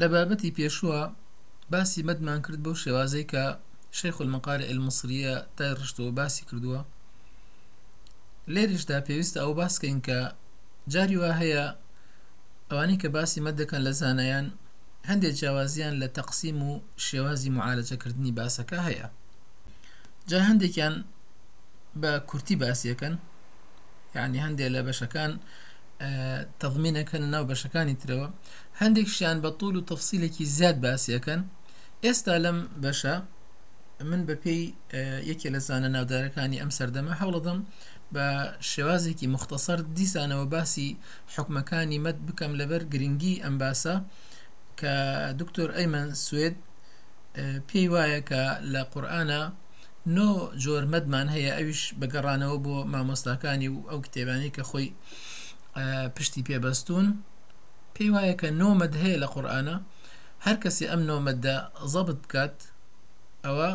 لە بابەتی پێشووە باسی مەدمان کرد بەو شێوازەی کە شەیخ المەقارە المصریە تای ڕشتەوە باسی کردووە. لێریشدا پێویستە ئەو باسکەین کە جاری وا هەیە ئەوانی کە باسی مەد دەکەن لە زانایان هەندێک جیاوازیان لە تەقسیم و شێوازی معالەجەکردنی باسەکە هەیە. جا هەندێکیان بە کورتی باسیەکەن یعنی هەندێک لە بەشەکان تەضمینەکەن ناو بەشەکانی ترەوە. هەندێک شیان بە طول و تەفسیلێکی زیاد باسیەکەن. ئێستا لەم بەشە من بە پێی یەکێ لە زانە ناودارەکانی ئەم سەردەمە هەوڵدەم بە شێوازێکی مختصەر دیسانەوە باسی حکومەکانی مەد بکەم لەبەر گرنگی ئەم باسە کە دکتۆر ئەیمەن سوێد پێی وایە کە لە قورآانە نۆ جۆر مەدمان هەیە ئەویش بەگەڕانەوە بۆ مامۆستاکانی و ئەو کتێبانی کە خۆی پشتی پێبەستون پێی وایە کە نۆمەد هەیە لە قورآانە هەر کەسی ئەم نۆمەدە زەبت بکات ئەوە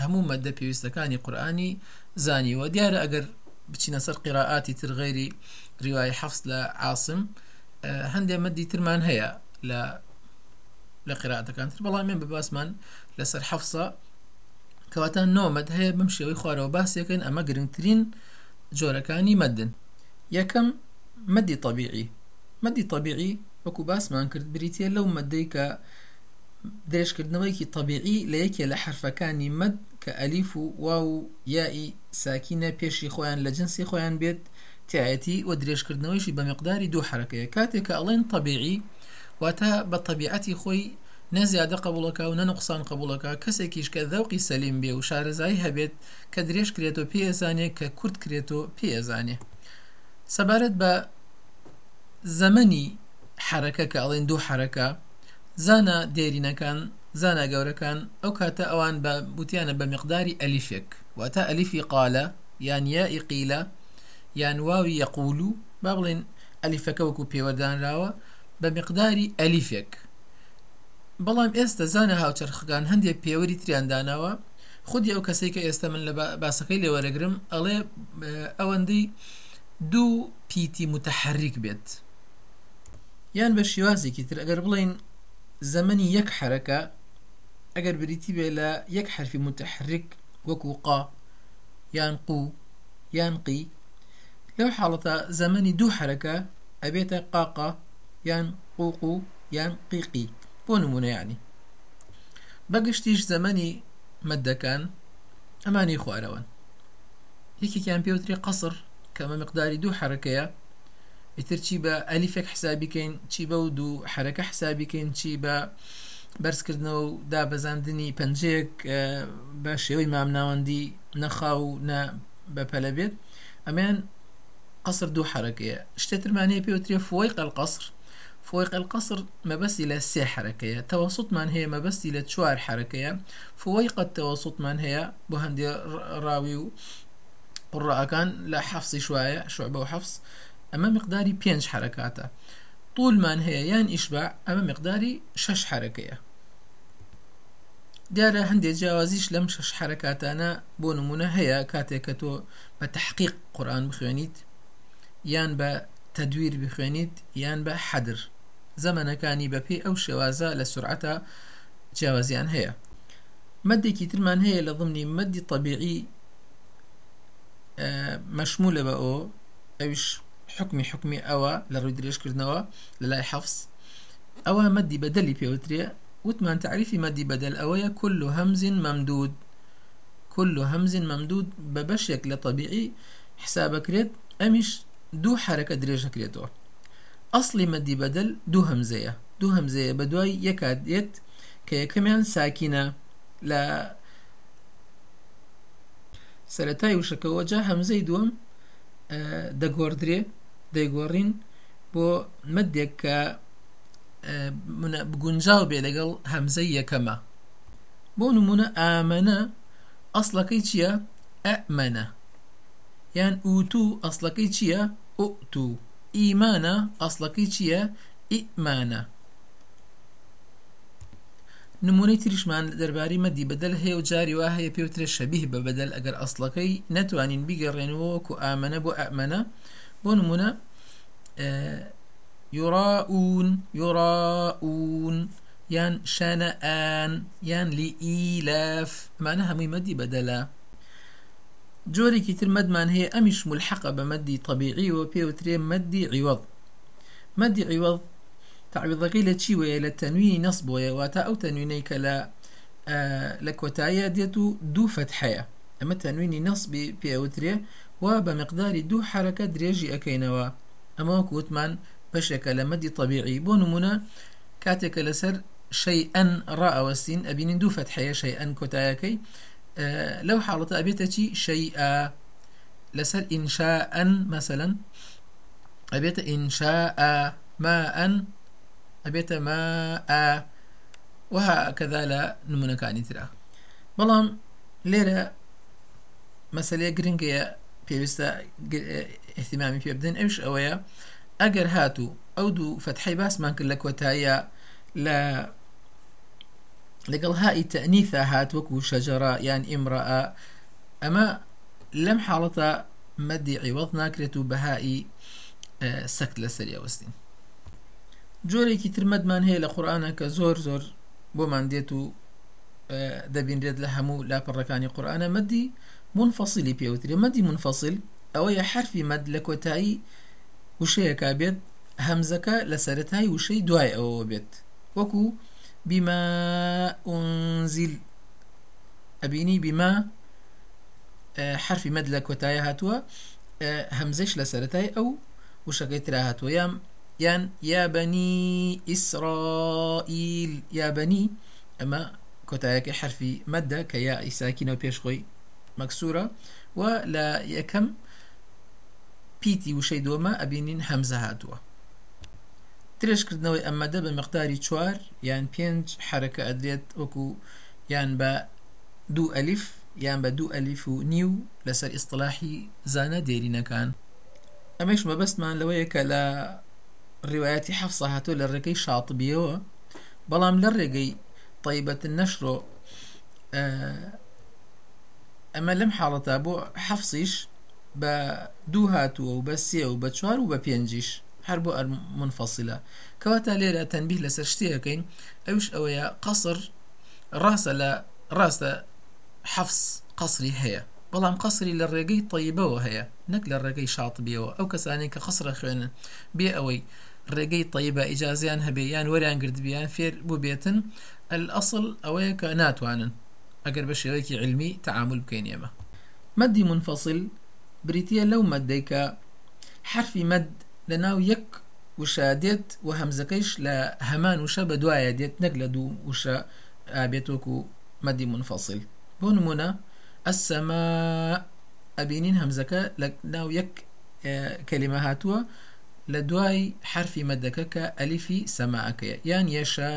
هەموو مەدە پێویستەکانی قورآانی زانیوە. دیارە ئەگەر بچینە سەر قیراعاتی تر غیری ریوای حەفس لە عاصم هەندێک مەدی ترمان هەیە لە لە قراعاتەکان تر. بەڵام من بە باسمان لەسەر حەفسە کەواتە نۆمەد هەیە بم شێوەی خوارەوە. باسیەکەن ئەمە گرنگترین جۆرەکانی مەدن. یەکەم مەدی طبیعی. مەدی طبیعی وەکو باسمان کرد بریتە لەو مەدەی کە درێژکردنەوەیکی طبیعی لە یەکێ لە حرفەکانی مەد کە ئەلیف و وا و یائی ساکینە پێشی خۆیان لە جنسی خۆیان بێت تایەتی و درێژکردنەوەیشی بە مقداری دوو حرەکەیە. کاتێک کە ئەڵێن طبیعی واتە بە طبیعەتی خۆی نەزیادە قبولەکە و نەنقصان قبولەکە کەسێکیش کە ذەوقی سەلیم بێ و شارەزایی هەبێت کە درێژ کرێتەوە پێزانێت کە کورت کرێتەوە پێزانێ سەبارەت بە زەمەنی حرەکە کە ئەڵێن دوو حرەکە. زانە دێرینەکان زانە گەورەکان ئەو کاتە ئەوان بە بوتیانە بە مقداری ئەلیفێک. واتە ئەلیفی قالە یان یا ئیقیلە یان واوی یەقول و با بڵێن ئەلیفەکە وەکو پێوەدانراوە بە مقداری ئەلیفێک. بەڵام ئێستا زانە هاوچەرخەکان هەندێک پێوەری تریانداناوە خودی ئەو کەسێک کە ئێستا من لە باسەکەی لێوەرەگرم ئەڵێ ئەوەندەی دوو پیتی متحرک بێت. یان بە شێوازێکی تر ئەگەر بڵین زەمەنی یەک حرەکە ئەگەر بریتی بێ لە یەک حرفی متحرک وەکو قا یان قو یان قی لەو حاڵەتە زەمەنی دوو حرەکە ئەبێتە قاقا یان قوقو یان قیقی بۆ نمونە ینی بەگشتیش زەمەنی مەدەکان ئەمانی خوارەوەن یەکێکیان پێوتری قەسر کەمە مقداری دوو حرەکەیە ئیتر چی بە ئەلیفێک حسابیکەین چی بە و دوو حرەکە حسابیکەین چی بە بەرزکردنەوە و دابەزاندنی پەنجەیەک بە شێوەی مامناوەندی نەخا و بەپەلە بێت ئەمیان قصر دوو حرەکەیە شتێترمانەیە پێوترێ فۆی قەلقەسر فۆی قەلقەسر مەبەستی لە سێ حرەکەیە تەوەسوتمان هەیە مەبەستی لە چوار حرەکەیە فۆی قەت تەوەسوتمان هەیە بۆ هەندێ ڕاوی و قڕعەکان لە حەفسی شوایە شعبە و حەفس ئەمە مقداری پێنج حرەکاتە. طولمان هەیە یان ئیشبع ئەمە مقداری شەش حرەکەیە. دیارە هەندێک جیاوازیش لەم شەش حرەکاتانە بۆ نمونە هەیە کاتێک کە تۆ بە تحقیق قورآن بخوێنیت یان بە تەدویر بخوێنیت یان بە حەدر. زەمانەکانی بەپێی ئەو شێوازە لە سرعەتە جیاوازیان هەیە. مەدێکی ترمان هەیە لە ضمنی مەدی طبیعی مەشمولە بە ئەو ئەوش حکمی ئەوە لە ڕووی درێژکردنەوە لە لای حەفس ئەوە مەدی بەدەلی پێوترێ وتمان تعریفی مەدی بەدەل ئەوەیە كل همز ممدود. كل همز ممدود بە بەشێک لە طبیعی حسابەکرێت ئەمیش دوو حرەکە درێژەکرێتەوە ئەسلی مەدی بەدەل دوو هەمزەیە دوو هەمزەیە بە دوای یەکات دێت کە یەکەمیان ساکینە لە سەتای وشەکەەوە جا هەمزەی دووەم دەگۆڕدرێ دەیگۆڕین بۆ مدێک کە بگونجاو بێ لەگەڵ هەمزەی یەکەمە بۆ نمونە ئامەنە ئەسڵەکەی چییە؟ ئەمەنە یان ئوتو ئەسڵەکەی چییە؟ ئوتو ئیمانە ئەسڵەکەی چییە؟ ئیمانە نمونەی تریشمان دەرباری مەدی بەدەل هەیە و جاری وا هەیە پێوترێ شەبیه بە بەدەل ئەگەر ئەسڵەکەی نەتوانین بیگەڕێنەوە وەکو ئامەنە بۆ ئەمەنە بۆ نمونە يراؤون يراؤون يان شانئان يان لإيلاف. معناها مي مدي بدلا. جوري كتير مدمان هي أمش ملحقة بمدي طبيعي وبيوتري مدي عوض. مدي عوض تعويض لە چی وەیە لە تەنوینی نەسب بۆیە واتە ئەو تەنوینەی کە لە لە کۆتاییە دێت و دوو فتحەیە ئەمە تەنوینی نەسبی پێوترێ و دوو حرەکە درێژی ئەەکەینەوە ئەمە وەکووتمان بەشێکە لە مەدی طبیعی بۆ نمونە کاتێکە لەسەر شەیئەن ڕائەوەستین ئەبینین دوو فتحەیە شەیئەن کۆتایەکەی لەو حاڵەتە ئەبێتە چی شەیئە لەسەر ئینشاءەن مەسەن ئەبێتە ئینشاء ماء ئەبێتە ماء. وهكذا لە نمونونەکانی ترا بەڵام لێرە مەسلەیە گرنگەیە پێویستە احتیمامی پێ بدەن. ئەوش ئەوەیە ئەگەر هاتوو ئەو دوو فتحی باسمان کرد لە کۆتاییە لە لەگەڵ هایی تەنیثە هات وەکو شەجەرا یان ئیمڕە ئەمە لەم حاڵەتە مەدی عیوەڵ ناکرێت و بەهایی سەکت لەسەر ئەوەستین. جۆرێکی ترمەدمان هەیە لە قورآانە کە زۆر زۆر بۆمان دێت و دەبینرێت لە هەموو لاپەڕەکانی قورآانە مەدی پێوتری مەدی منفەسیل ئەوەیە حرفی مەد لە کۆتایی وشەیەکا بێت هەمزەکە لە سەتای وشەی دوای ئەوە بێت وەکو بما ئونزیل ئەبینی بما حرفی مەد لە کۆتایە هاتووە هەمزش لە سەتای ئەو وشەکەی ترا هاتووە یام يان يا بني إسرائيل. يا بني أما كتايك حرفي مادة كيا ساكنة وبيشخوي مكسورة ولا يكم بيتي وشي دوما أبينين همزة هاتوا تريش كردنەوەی ئەمەدە بە مقداری چوار یان پێنج حرەکە ئەدرێت وەکو یان بە دوو ئەلیف یان بە دوو ئەلیف و نیو لەسەر ئیسطلاحی زانە دێرینەکان. ئەمەش مەبەستمان لەوەیە کە لە ڕیواەتی حەفسە هاتوو لە ڕێگەی شاتبیەوە بەڵام لە ڕێگەی طیبەتن نەشرۆ ئەمە لەم حاڵەتا بۆ حەفسیش بە دوو هاتووە و سێ و بە چوار و بە پێنجیش هەر بۆ منفەسیلە کەواتە لێرە تەنبیه لەسەر شتەکەین ئەوش ئەوەیە قەسر ڕاستە لە ڕاستە حەفس قەسری هەیە. بەڵام قەسری لە ڕێگەی طیبەوە هەیە نەک لە ڕێگەی شاتبیەوە ئەو کەسانی کە خسرە خوێنن بێ ئەوەی ڕێگەی طیبە ئیجازیان هەبێ یان وەریان گردبیان فێر بوو بێتن ئەسڵ ئەوەیە کە ناتوانن. ئەگەر بە شێوەیەکی علمی تعامل بکەین ئێمە مەدی منفەسل بریتە لەو مەدەیکە حرفی مەد لە ناو یەک وشە دێت و هەمزەکەیش لە هەمان وشە بە دوایە دێت نەک لە دوو وشە ئابێتۆکو مەدی منفەسل بۆ ناو یەک کەلیمە هاتووە لە دوای حرفی مەدەکە کە ئەلیفی سەماعەکەیە. یان یەشە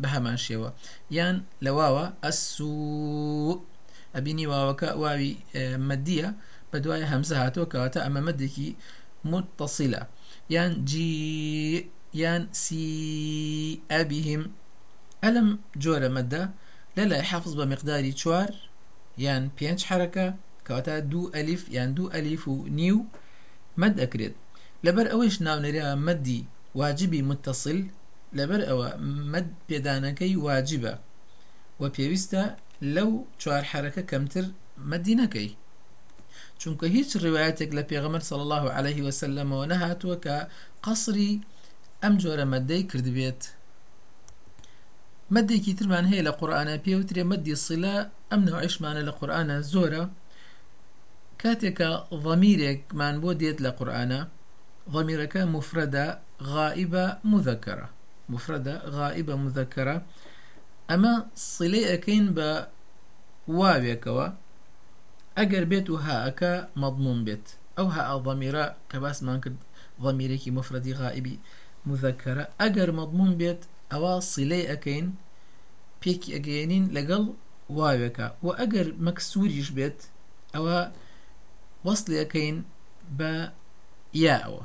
بە هەمان شێوە. یان لەواوە ئەسوو. ئەبینی واوەکە واوی مەدیە بە دوای هەمزە هاتۆ کەواتە ئەمە مەدێکی متصیلە یان جی یان سی ئەبیهم. ئەلم جۆرە مەدە لە لای حافظ بە مقداری چوار. یان پێنج حرەکە کەواتە دوو ئەلیف لەبەر ئەوەش ناونەریا مەدی واجبی متصل لەبەر ئەوە مەد پێدانەکەی واجبە. و پێویستە لەو چوار حرەکە کەمتر مەدینەکەی چونکە هیچ ڕواەتێک لە پێغەمەر سەڵ الله عليه وسلمەوە نەهاتووە کە قەسری ئەم جۆرە مەدەی کردبێت. مەدێکی ترمان هەیە لە قورآانە پێوترێ مەدی سیلا ئەم نەوەعشمانە لە قورآانە زۆرە. کاتێکە ضەمیرێکمان بۆ دێت لە قورآانە. ضەمیرەکە مفرەدە غائبە مذەکەرە مفرەدە غائبە مذەکەرە ئەمە سیلەی ئەەکەین بە واوێکەوە ئەگەر بێت و هاەکە مەضمون بێت ئەو ها کە باسمان کرد ضەمیرێکی مفرەدی غائبی مذەکەرە ئەگەر مەضمون بێت ئەوە سیلەی ئەەکەین پێکی ئەگەێنین لەگەڵ واوێکە و ئەگەر مەکسوریش بێت ئەوە وەصلەکەین بە یاوە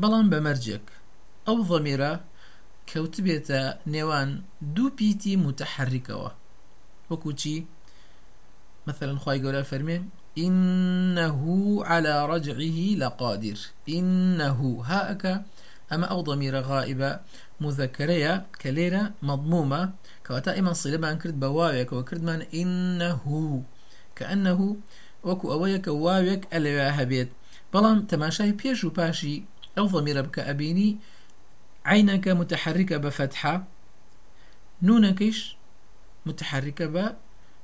بەڵام بەمەرجێک ئەو ضەمیرە کەوت نێوان دوو پیتی متحرکەوە. وەکوچی مثلا خی گەورە فەرمێن إنه على رجعه لقادر. إنه هاك أما أو ضمير غائبة مذكرية كليرة مضمومة كواتا إما صلة بان كرد بواويك وكرد من إنه كأنه وكو أويك واويك أليها هبيت بلام تماشاي بيش وباشي أو ضمير بك أبيني عينك متحركة بفتحة نونكش متحركة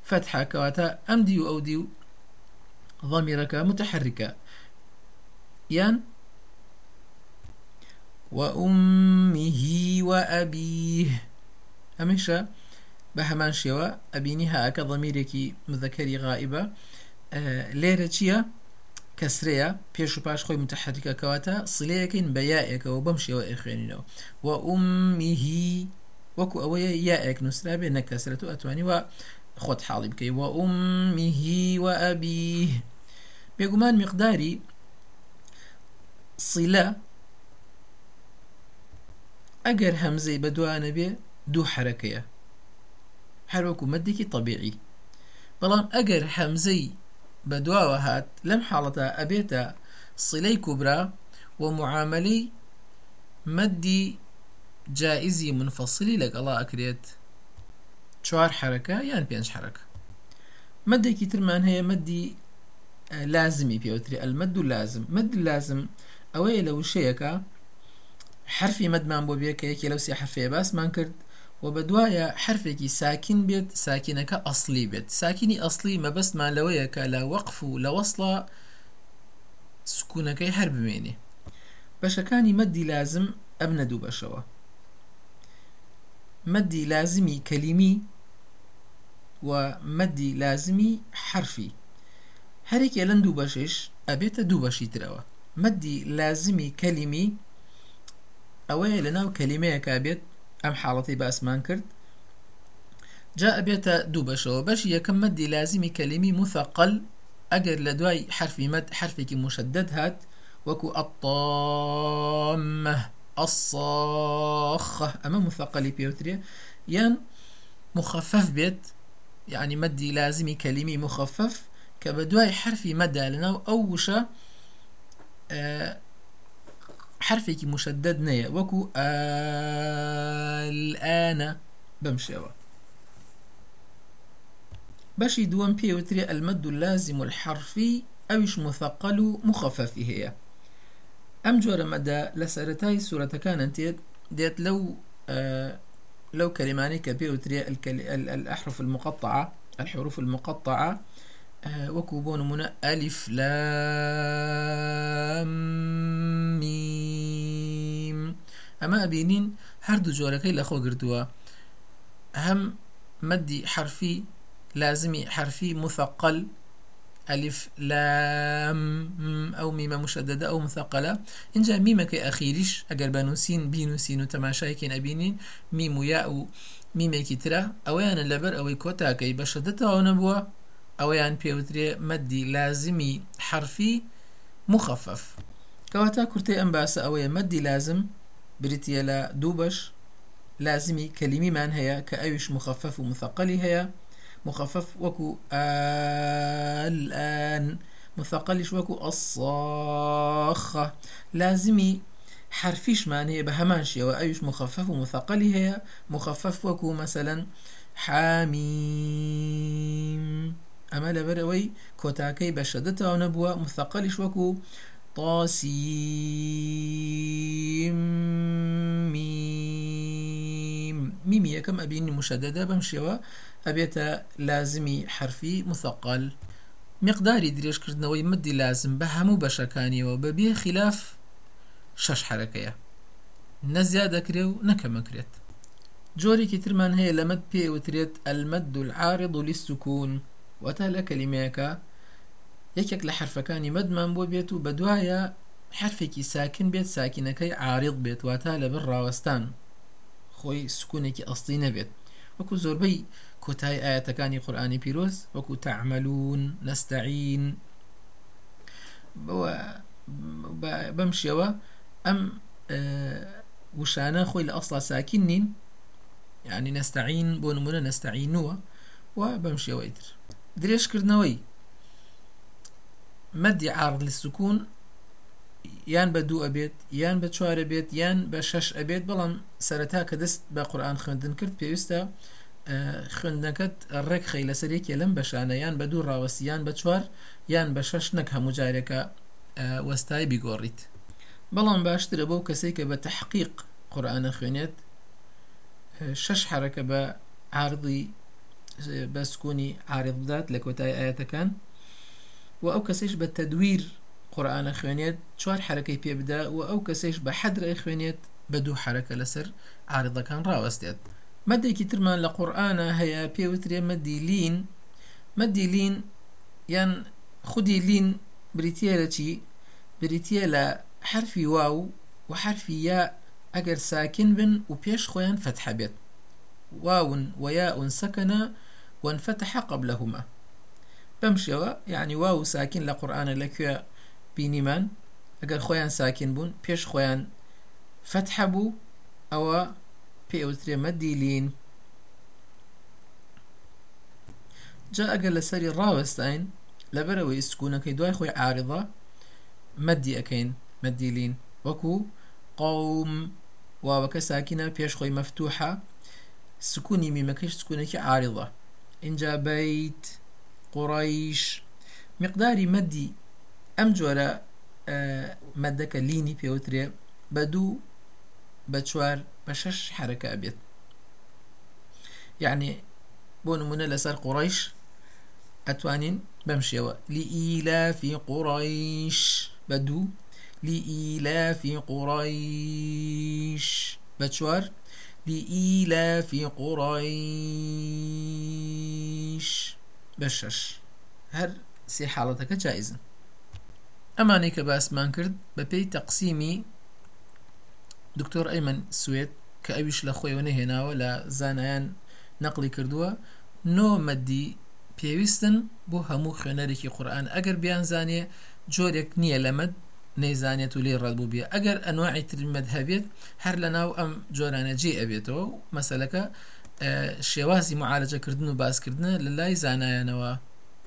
بفتحة كواتا أم ديو أو ديو ضميرك متحركة يان وأمه وأبيه أمشا بهمان شوا أبيني هاك ضميرك مذكري غائبة لێرە چییە؟ کەسرەیە پێش و پاش خۆی متحرکەکەواتە سلەیەکەین بە یائێکەوە بەم شێوە ئەخوێنینەوە و عمیهی وەکو ئەوەیە یائێک نووسرا بێ نەکەسرێت و ئەتوانی وە خۆت حاڵی بکەی. و عمیهی و ئەبی بێگومان مقداری سیلە ئەگەر هەمزەی بەدوانە بێ دوو حرەکەیە. هەروەکو مەدێکی طبیعی. بەڵام ئەگەر هەمزەی بەدواوە هات لەم حاڵەتە ئەبێتە سلەی کوبرا و معاملەی مەدی جائزی منفەسلی لەگەڵا ئەکرێت. چوار حرەکە یان پێنج حرەکە. مەدێکی ترمان هەیە مەدی لازمی پێوتری ئەلمەد و لازم. مەد لازم ئەوەیە لە وشەیەەکە حرفی مەدمان بۆ بێ کە یەکی لەو سێ حرفەیە باسمان کرد. و بە دوایە حرفێکی ساکین بێت ساکینەکە ئەسلی بێت. ساکینی ئەسلی مەبەستمان لەوەیە کە لە وەقف و لە وەصڵە سکوونەکەی هەر بمێنێ. بەشەکانی مەدی لازم ئەم نەدوو بەشەوە. مەدی لازمی کەلیمی و مەدی لازمی حرفی. هەرێکێ لەن دوو بەشش ئەبێتە دوو بەشی ترەوە. مەدی لازمی کەلیمی ئەوەیە لە ناو کەلیمەیەکا بێت ئەم حاڵەتی باسمان کرد. جاء بێتە دوو بەشەوە. بەش یەکەم مەدی لازمی کەلیمی مثقل ئەگەر لە دوای حرفی مەد حرفێکی مشدد هات وەکو ئەطامە الصاخة أما مثقلي بيوتري يان مخفف بيت يعني مدي لازمي كلمي مخفف كبدواي حرفي مدى لنا وشا آه حرفێکی مشدد نەیە وەکو الآن بەمشێوە بەشی دووەم پێوترێ ئەلمەد و لازم الحرفی ئەویش مثقل و مخفەفی هەیە ئەم جۆرە مەدا لە سەرەتای سوورەتەکانن تێت دێت لەو لو كلماني كبيوتري الأحرف المقطعة الحروف المقطعة وەکو بۆ نمونە ئەلیف لامیم ئەمە ئەبینین هەردوو جۆرەکەی لەخۆ گردووە هەم مەدی حرفی لازمی حرفی مثقل. ألف لام أو ميمة مشددة أو مثقلة. إن جاء ميمك أخيرش أجر بنوسين بينوسين وتماشايكين أبينين ميم وياء ميمك ترى أويانا لبر أو كوتاكي بشدتها ونبوه ئەوەیان پێوترێ مەدی لازمی حرفی مخفف. کەواتە کورتەی ئەم باسە ئەوەیە مەدی لازم بریتە لە دوو بەش لازمی کەلیمیمان هەیە کە ئەویش مخفف و مثقلی هەیە. مخفف وەکو الآن مثقلش وەکو ئەصاخە لازمی حرفیشمان هەیە بە هەمان شێوە ئەویش مخفف و مثقلی هەیە. مخفف وەکو مثلا حامیم. ئەمە لەبەرەوەی کۆتاکەی بە شەدەتەوە نەبووە. مثەقلیش وەکو طاسیم. میمی یەکەم ئەبینی مشددە بەم شێوە. ئەبێتە لازمی حرفی مثەقل مقداری درێژکردنەوەی مدی لازم بە هەموو بەشەکانیەوە. بەبێ خلاف شەش حرەکەیە. نەزیاد دەکرێ و نەکەمەکرێت جۆرێکی ترمان هەیە لەمەد پێوترێت ئەلمەد العارض للسکون. وەتا لە کەلیمەیەەکە یەکێک لە حرفەکانی مەدمان بۆ بێت و بە دوایە حرفێکی ساکن بێت ساکینەکەی عاریڵ بێت واتە لەبەر ڕاوەستان خۆی سکوونێکی ئەستی نەبێت. وەکو زۆربەی کۆتای ئاەتەکانی قورآانی پیرۆز وەکو تعملون نستعین بەم شێوە ئەم وشانە خۆی لە ئەسڵا ساکین نین یعنی نستعین بۆ نمونە نستعینووە و بەم شێوەی تر. درێژکردنەوەی. مەدی عارض للسكون یان بە دوو ئەبێت یان بە چوارە بێت یان بە شەش ئەبێت بەڵام سەرەتا کە دەست بە قورآان خوێندن کرد پێویستە خوێندنەکەت ڕێک خەی لەسەرێکێ لەم بەشانە یان بە دوو ڕاوەسییان بە چوار یان بە شەش نەک هەموو جارێکە وەستای بیگۆڕیت. بەڵام باشترە بەو کەسێک کە بە تحقیق قورآانە خوێنێت شەش حرەکە بە عاردی بە سکوونی عارض بدات لە کۆتای ئاەتەکان و ئەو کەسیش بە تەدویر قورآانە خوێنێت چوار حرەکەی پێ بدا و ئەو کەسێش بە حەدرای خوێنێت بە دوو حرەکە لەسەر عارضەکان ڕاوەستێت مەدێکی ترمان لە قورآانە هەیە پێوترێ مەدیلین مەدیلین یان خودی لین بریتە لە چی بریتە لە حرفی واو و حرفی یا ئەگەر ساکن بن و پێش خۆیان فتح بێت واون وياء سكن وانفتح قبلهما. بمشيوا يعني واو ساكن لقرآن لكوێ بینیمان ئەگەر خۆیان ساکن بوون پێش خۆیان فتح بوو ئەوە پێوترێ مەدیلین جا ئەگەر لەسەری ڕاوەستین لەبەرەوەی سکوونەکەی دوای خۆی عارضە مەدی ئەەکەین مەدیلین وەکو قوم واوەکە ساکینە پێش خۆی مەفتوحە سکوونی میمەکەش سکوونێکی عارضە اینجا بیت قڕیش مقداری مەدی ئەم جۆرە مەدەکە لینی پێوترێ بە دوو بە چوار بە شەش حرەکە ئەبێت یعنی بۆ نمونە لەسەر قڕیش ئەتوانین بەم شێوە لئیلافی قڕیش لإيلاف قڕیش بە شەش هەر سێ حاڵەتەکە جایزن. ئەمانەی کە باسمان کرد بە پێی تەقسیمی دکتۆر ئەیمن سوێت کە ئەویش لە خۆیەوە نەهێناوە لە زانایان نەقلی کردووە نۆمەدی پێویستن بۆ هەموو خوێنەرێکی قورآن. ئەگەر بیانزانێ جۆرێک نییە لەمەد نەیزانێت و لێ ڕەدبوو بێ. ئەگەر ئەنواعی ترمەد هەبێت هەر لە ناو ئەم جۆرانە جێ ئەبێتەوە مەسلەکە شێوازی معالەجەکردن و باسکردنە لە لای زانایانەوە.